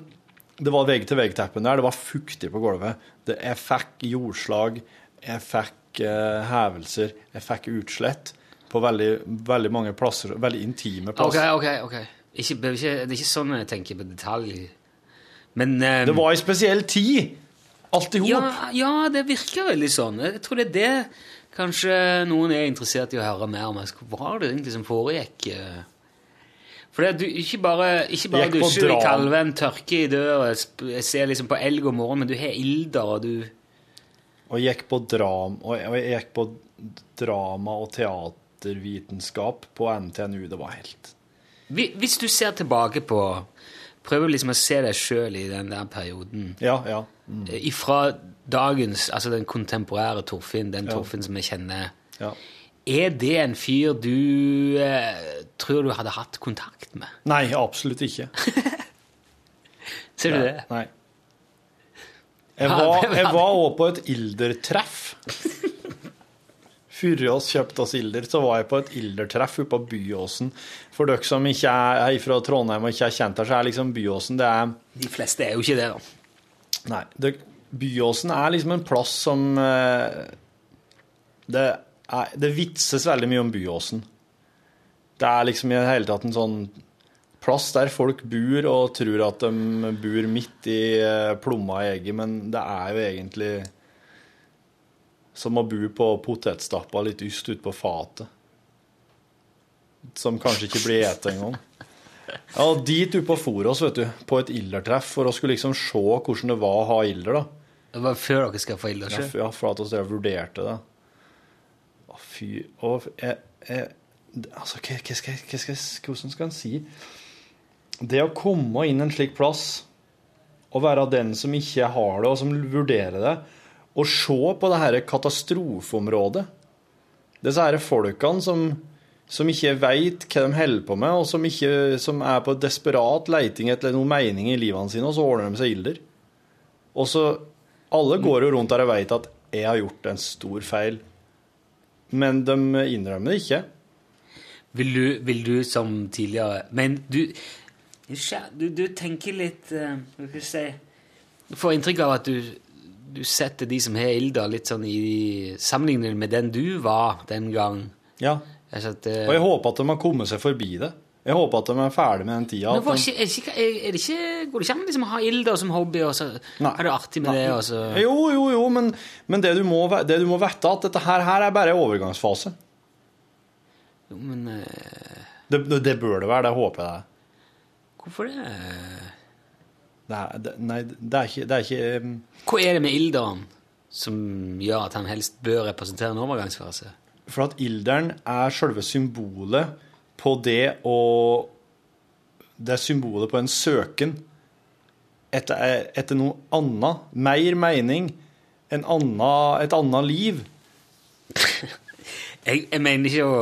det var vegg-til-vegg-teppen der. Det var fuktig på gulvet. Det, jeg fikk jordslag, jeg fikk eh, hevelser, jeg fikk utslett på veldig, veldig mange plasser. Veldig intime plasser. ok, ok. ok. ikke, det er ikke sånn jeg tenker på detalj. Men um, Det var ei spesiell tid! Alt i hop. ja, ja, det virker veldig sånn. Jeg tror det er det kanskje noen er interessert i å høre mer om. Hva var det egentlig som foregikk? For det, du, ikke bare, ikke bare dusjer i kalven, tørker i døra, ser liksom på elg om morgenen, men du har ilder, og du Og jeg gikk på, dram, og jeg, og jeg gikk på drama- og teatervitenskap på NTNU. Det var helt Hvis du ser tilbake på Prøver liksom å se deg sjøl i den der perioden. Ja, ja. Mm. Ifra dagens, altså den kontemporære Torfinn, den Torfinn som vi kjenner. ja. Er det en fyr du eh, tror du hadde hatt kontakt med? Nei, absolutt ikke. Ser du det? Nei. Jeg var, også på et ildertreff. Før oss kjøpte oss ilder, så var jeg på et ildertreff oppe på Byåsen. For dere som ikke er, er fra Trondheim og ikke er kjent her, så er liksom Byåsen det er De fleste er jo ikke det, da. Nei. Det, Byåsen er liksom en plass som eh, det, er, det vitses veldig mye om Byåsen. Det er liksom i det hele tatt en sånn plass der folk bor og tror at de bor midt i eh, plomma i egget, men det er jo egentlig som å bo på potetstappa litt yst ute på fatet. Som kanskje ikke blir spist engang. Ja, dit oppe på Forås, vet du, på et ildertreff, for å skulle liksom se hvordan det var å ha ilder, da. Det var før dere skaffa ilder ikke ja, for at vi vurderte det. Å, fy Å, jeg, jeg Altså, hva, hva skal, jeg- hva skal, jeg- hvordan skal en si Det å komme inn en slik plass og være den som ikke har det, og som vurderer det, og se på det her katastrofeområdet Disse her folkene som, som ikke veit hva de holder på med, og som, ikke, som er på desperat leiting etter noen mening i livene sine, og så ordner de seg ilder. Og så Alle går jo rundt der og veit at jeg har gjort en stor feil, men de innrømmer det ikke. Vil du, vil du som tidligere Men du Du, du tenker litt uh, Hva skal jeg si Du får inntrykk av at du, du setter de som har ilda, litt sånn i sammenligning med den du var den gang. Ja. Altså at, uh, Og jeg håper at de har kommet seg forbi det. Jeg håper at de er ferdig med den tida. Men ikke, er, det ikke, er det ikke, går det ikke an liksom, å ha ilda som hobby og så er det artig med det? Og så... jo, jo, jo, men, men det, du må, det du må vite, at dette her, her er bare en overgangsfase. Jo, men uh... Det, det, det bør det være, det håper jeg det er. Hvorfor det? Det er, det, nei, det er ikke, det er ikke um, Hva er det med ilderen som gjør at han helst bør representere en overgangsfase? For at ilderen er selve symbolet på det å Det er symbolet på en søken etter, etter noe annet. Mer mening. En anna, et annet liv. Jeg, jeg mener ikke å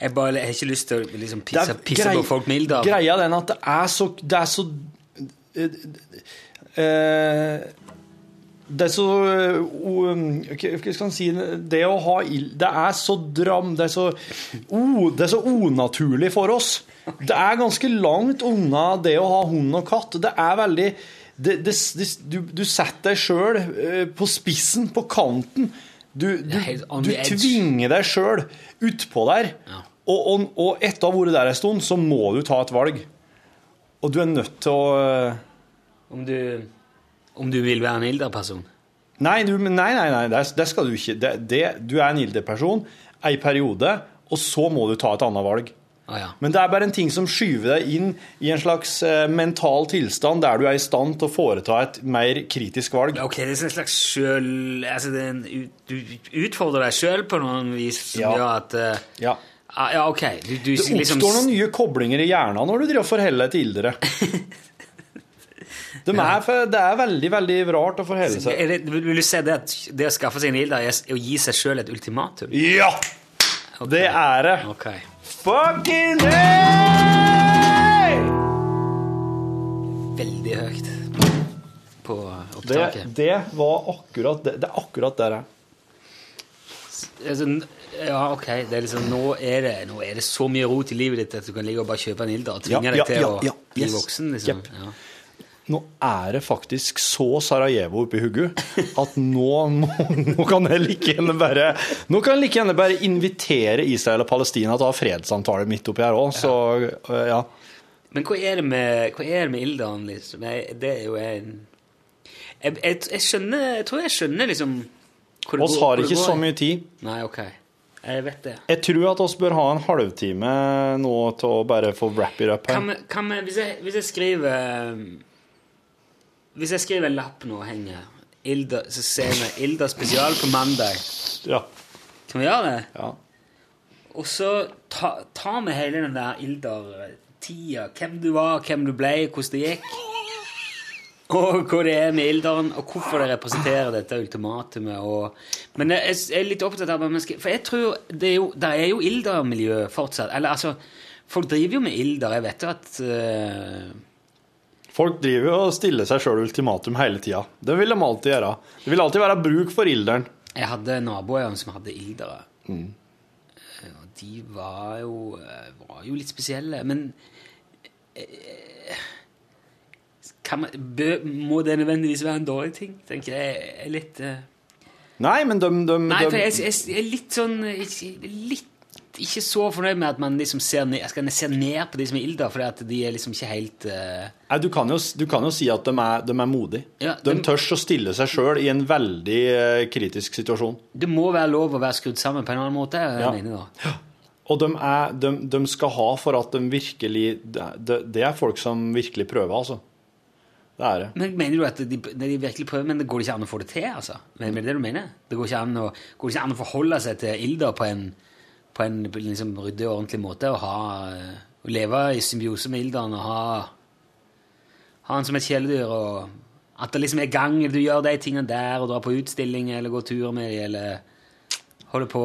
Jeg bare jeg har ikke lyst til å liksom, pisse, pisse grei- på folk mildt av. Greia den at det er så Det er så uh, Det er så eh, o- Hva hva skal man si Det å ha ild Det er så dram Det er så, o- det er så unaturlig for oss. Det er ganske langt unna det å ha hund og katt. Det er veldig det, det, det, du, du setter deg sjøl på spissen, på kanten. Du, du, du tvinger deg sjøl utpå der. Og, og, og etter å ha vært der en stund, så må du ta et valg. Og du er nødt til å eh, Om du, om du vil være en ilderperson. Nei, nei, nei, nei det, det skal du ikke. Det, det, du er en ilderperson ei periode, og så må du ta et annet valg. Å ja. Men det er bare en ting som skyver deg inn i en slags eh, mental tilstand der du er i stand til å foreta et mer kritisk valg. Ok, det er en slags sjøl... Altså, det er en, du utfordrer deg sjøl på noen vis som Ja. gjør at eh, Ja. ah, Ja, ok. Du, du, Det liksom- oppstår noen nye koblinger i hjernen når du driver og forholder deg til ildere. De er, for, det er veldig, veldig rart å forholde seg det, vil du si det at det å skaffe seg en ilder er å gi seg sjøl et ultimatum? Ja! Det er det. Ok. Fucking hey! Veldig høyt på opptaket. det var akkurat det. Det er akkurat der jeg Altså, ja, ok. Det er liksom, nå, er det, nå er det så mye rot i livet ditt at du kan ligge og bare kjøpe en ilder og tvinge Ja, deg ja, til ja, å bli yes. voksen. liksom. Jepp. Nå er det faktisk så Sarajevo oppi hugget at nå, må, nå kan jeg like gjerne bare Nå kan jeg like gjerne bare invitere Israel og Palestina til å ha fredssamtale midt oppi her òg, så øh, ja. Men hva er det med, hva er det med Ildan, liksom? Jeg, det er jo en jeg, jeg, jeg skjønner Jeg tror jeg skjønner liksom hvor det Oss går- har ikke så mye tid. Nei, ok. Jeg vet det. Jeg tror at oss bør ha en halvtime nå til å bare få wrap it up Kan her. vi, kan vi, hvis, hvis jeg skriver Hvis jeg skriver en lapp nå og henger Ilda, så ser vi Ilda spesial på mandag. Ja. Kan vi gjøre det? ja. Og så ta- tar vi hele den der Ilder-tida. Hvem du var, hvem du ble, hvordan det gikk. Og hva det er med Ildaren, og hvorfor det representerer dette ultimatumet. Og, men jeg er litt opptatt av mennesker, For jeg tror det er jo, det er jo Ilder-miljø fortsatt. Eller altså Folk driver jo med Ilder. Jeg vet jo at eh, Folk driver jo og stiller seg sjøl ultimatum hele tida. Det vil de alltid gjøre. Det vil alltid være bruk for ilderen. Jeg hadde naboer som hadde ildere. Mm. Og de var jo, eh, var jo litt spesielle. Men eh, kan man, må det nødvendigvis være en dårlig ting? tenker jeg. Er litt eh, Nei, men de, de, Nei, for jeg, jeg, jeg er litt sånn eh, litt, ikke så fornøyd med at man liksom ser ned, skal se ned på de som er ilda, at de er liksom ikke helt uh... Nei, du, kan jo, du kan jo si at de er, de er modige. Ja, de de- tør å stille seg sjøl i en veldig uh, kritisk situasjon. Det må være lov å være skrudd sammen på en annen måte. Ja. mener da. Og de, er, de, de skal ha for at de virkelig det, det- er folk som virkelig prøver, altså. Det er det. Men Mener du at de, de virkelig prøver, men det går ikke an å få det til? altså? Men, men det du mener? Det går ikke an å, går ikke an å forholde seg til ilda på en, på en liksom, ryddig og ordentlig måte? Og ha, eh, å leve i symbiose med ilderen og ha, ha han som et kjæledyr? og At det liksom er gang, du gjør de tingene der, og drar på utstilling eller går tur med dem, eller holder på.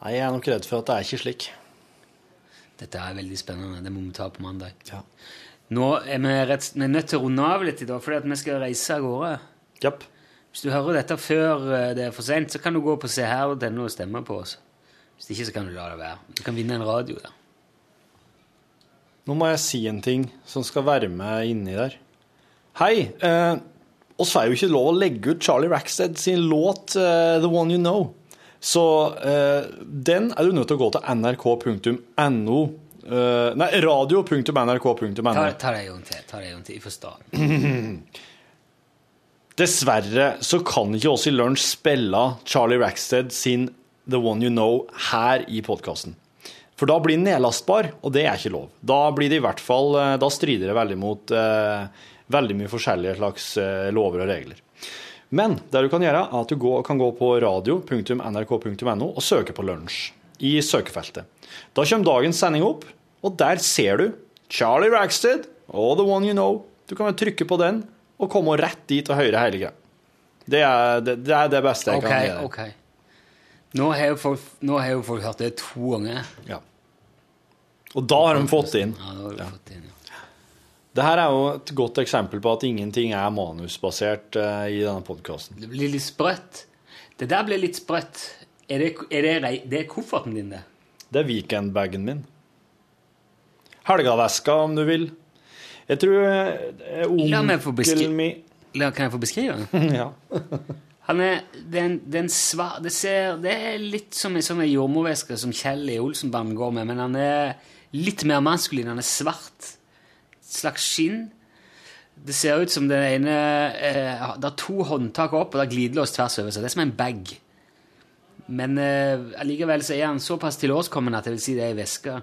Nei, jeg er nok redd for at det er ikke slik. Dette er veldig spennende. Det må vi ta på mandag. Ja. Nå er vi, rett, vi er nødt til å runde av litt i dag, fordi at vi skal reise av gårde. Yep. Hvis du hører dette før eh, det er for sent, så kan du gå på seher.no og stemme på oss. Hvis ikke, så kan du la det være. Du kan vinne en radio der. Nå må jeg si en ting som skal være med inni der. Hei, eh, oss får jo ikke lov å legge ut Charlie Rackstead sin låt eh, The One You Know. Så eh, den er du nødt til å gå til nrk.no eh, Nei, radio.nrk.no. Ta, ta det en gang til. Ta det en gang til. Jeg forstår. Dessverre så kan ikke oss i Lunsj spille Charlie Rackstead sin The One You Know her i podkasten. For da blir den nedlastbar, og det er ikke lov. Da blir det i hvert fall, eh, da strider det veldig mot eh, veldig mye forskjellige slags eh, lover og regler. Men det du kan gjøre, er at du går, kan gå på radio.nrk.no og søke på lunsj i søkefeltet. Da kommer dagens sending opp, og der ser du Charlie Rackstead og The One You Know. Du kan bare trykke på den og komme rett dit og høre hele greia. Det det, det er det beste jeg okay, kan gjøre. ok. Nå har jo folk, folk hørt det to ganger. Ja. Og da har de fått det inn. Ja, da har du fått inn, ja. Det her er jo et godt eksempel på at ingenting er manusbasert uh, i denne podkasten. Det blir litt sprøtt. Det der blir litt sprøtt. Er det, er det, det er kofferten din, det? Det er weekendbagen min. Helgaveska, om du vil. Jeg tror eh, onkelen min La, meg få beskrive den? ja. Han er, det er en, det er ser, det er litt som en sånn jordmorveske som Kjell i Olsenbanden går med, men han er litt mer maskulin. Han er svart. Et slags skinn. Det ser ut som den ene eh, Det er to håndtak opp, og det er glidelås tvers over. seg. det er som en bag. Men eh, allikevel så er han såpass tilårskommen at jeg vil si det er ei veske.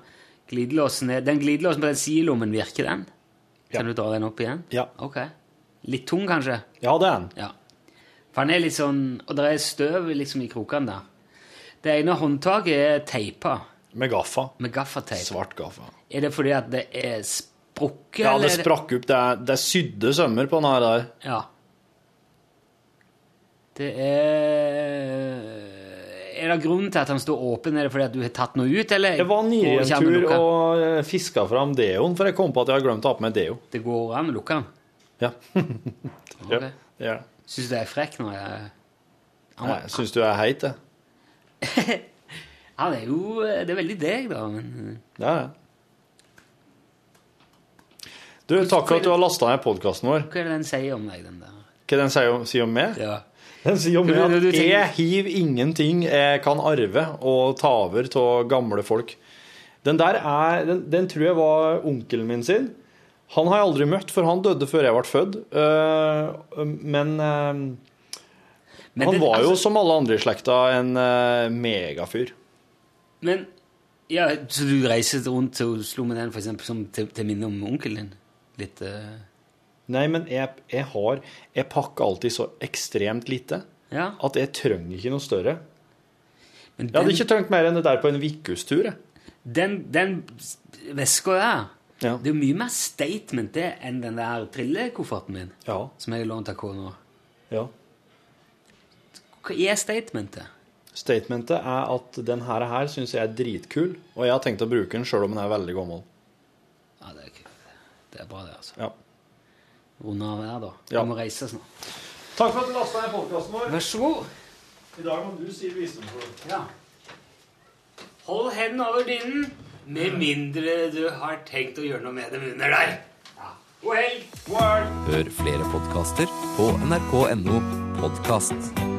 Glidelåsen er, den glidelåsen på den sidelommen, virker den? Kan Ja. du dra den opp igjen? Ja. Ok. Litt tung, kanskje? ja, det er den. Ja. For han er litt sånn Og det er støv liksom i krokene der. Det ene håndtaket er teipa Med gaffa. med gaffateip. Svart gaffa. Er det fordi at det er sprukket? Ja, det sprakk opp. Det er, det er sydde sømmer på den her der. Ja. Det er Er det grunnen til at han står åpen? Er det fordi at du har tatt noe ut, eller? Jeg var går en tur og eh, fiska fram deoen, for jeg kom på at jeg har glemt å ha på meg deo. Det går an å lukke den? Ja. okay. ja. Det. Syns du jeg er frekk når jeg Han, Nei, Syns du jeg er heit, det? han er jo Det er veldig deg, da. Men Det er det. Du, takk for at du har lasta ned podkasten vår. hva er det den sier om deg, den der? Hva den sier om, sier om meg? Ja. Den sier om meg at jeg hiver ingenting jeg kan arve og ta over av gamle folk. Den der er Den, den tror jeg var onkelen min sin. Han har jeg aldri møtt, for han døde før jeg ble født. Eh, men eh, Men han var jo, altså- som alle andre i slekta, en eh, megafyr. Men ja, Så du reiser rundt til Oslo med den for eksempel, som til, til minne om onkelen din? Litt uh... Nei, men jeg, jeg har Jeg pakker alltid så ekstremt lite Ja. at jeg trenger ikke noe større. Men Jeg hadde ikke trengt mer enn det der på en jeg. den, den veska der Ja. Det er jo mye mer statement det enn den der trillekofferten min, Ja. som jeg har lånt av kona. ja. Hva er statementet? Statementet er at den her, her syns jeg er dritkul, og jeg har tenkt å bruke den sjøl om den er veldig gammel. Ja, det er kult. Det er bra, det, altså. Ja. Runde av her, da. Ja. Vi må reise snart. Takk for at du lasta ned podkasten vår. Vær så god. I dag må du si visdomsord. Ja. Hold hendene over dynen, med mindre du har tenkt å gjøre noe med dem under. Ja. God! Hør flere podkaster på nrk.no podkast.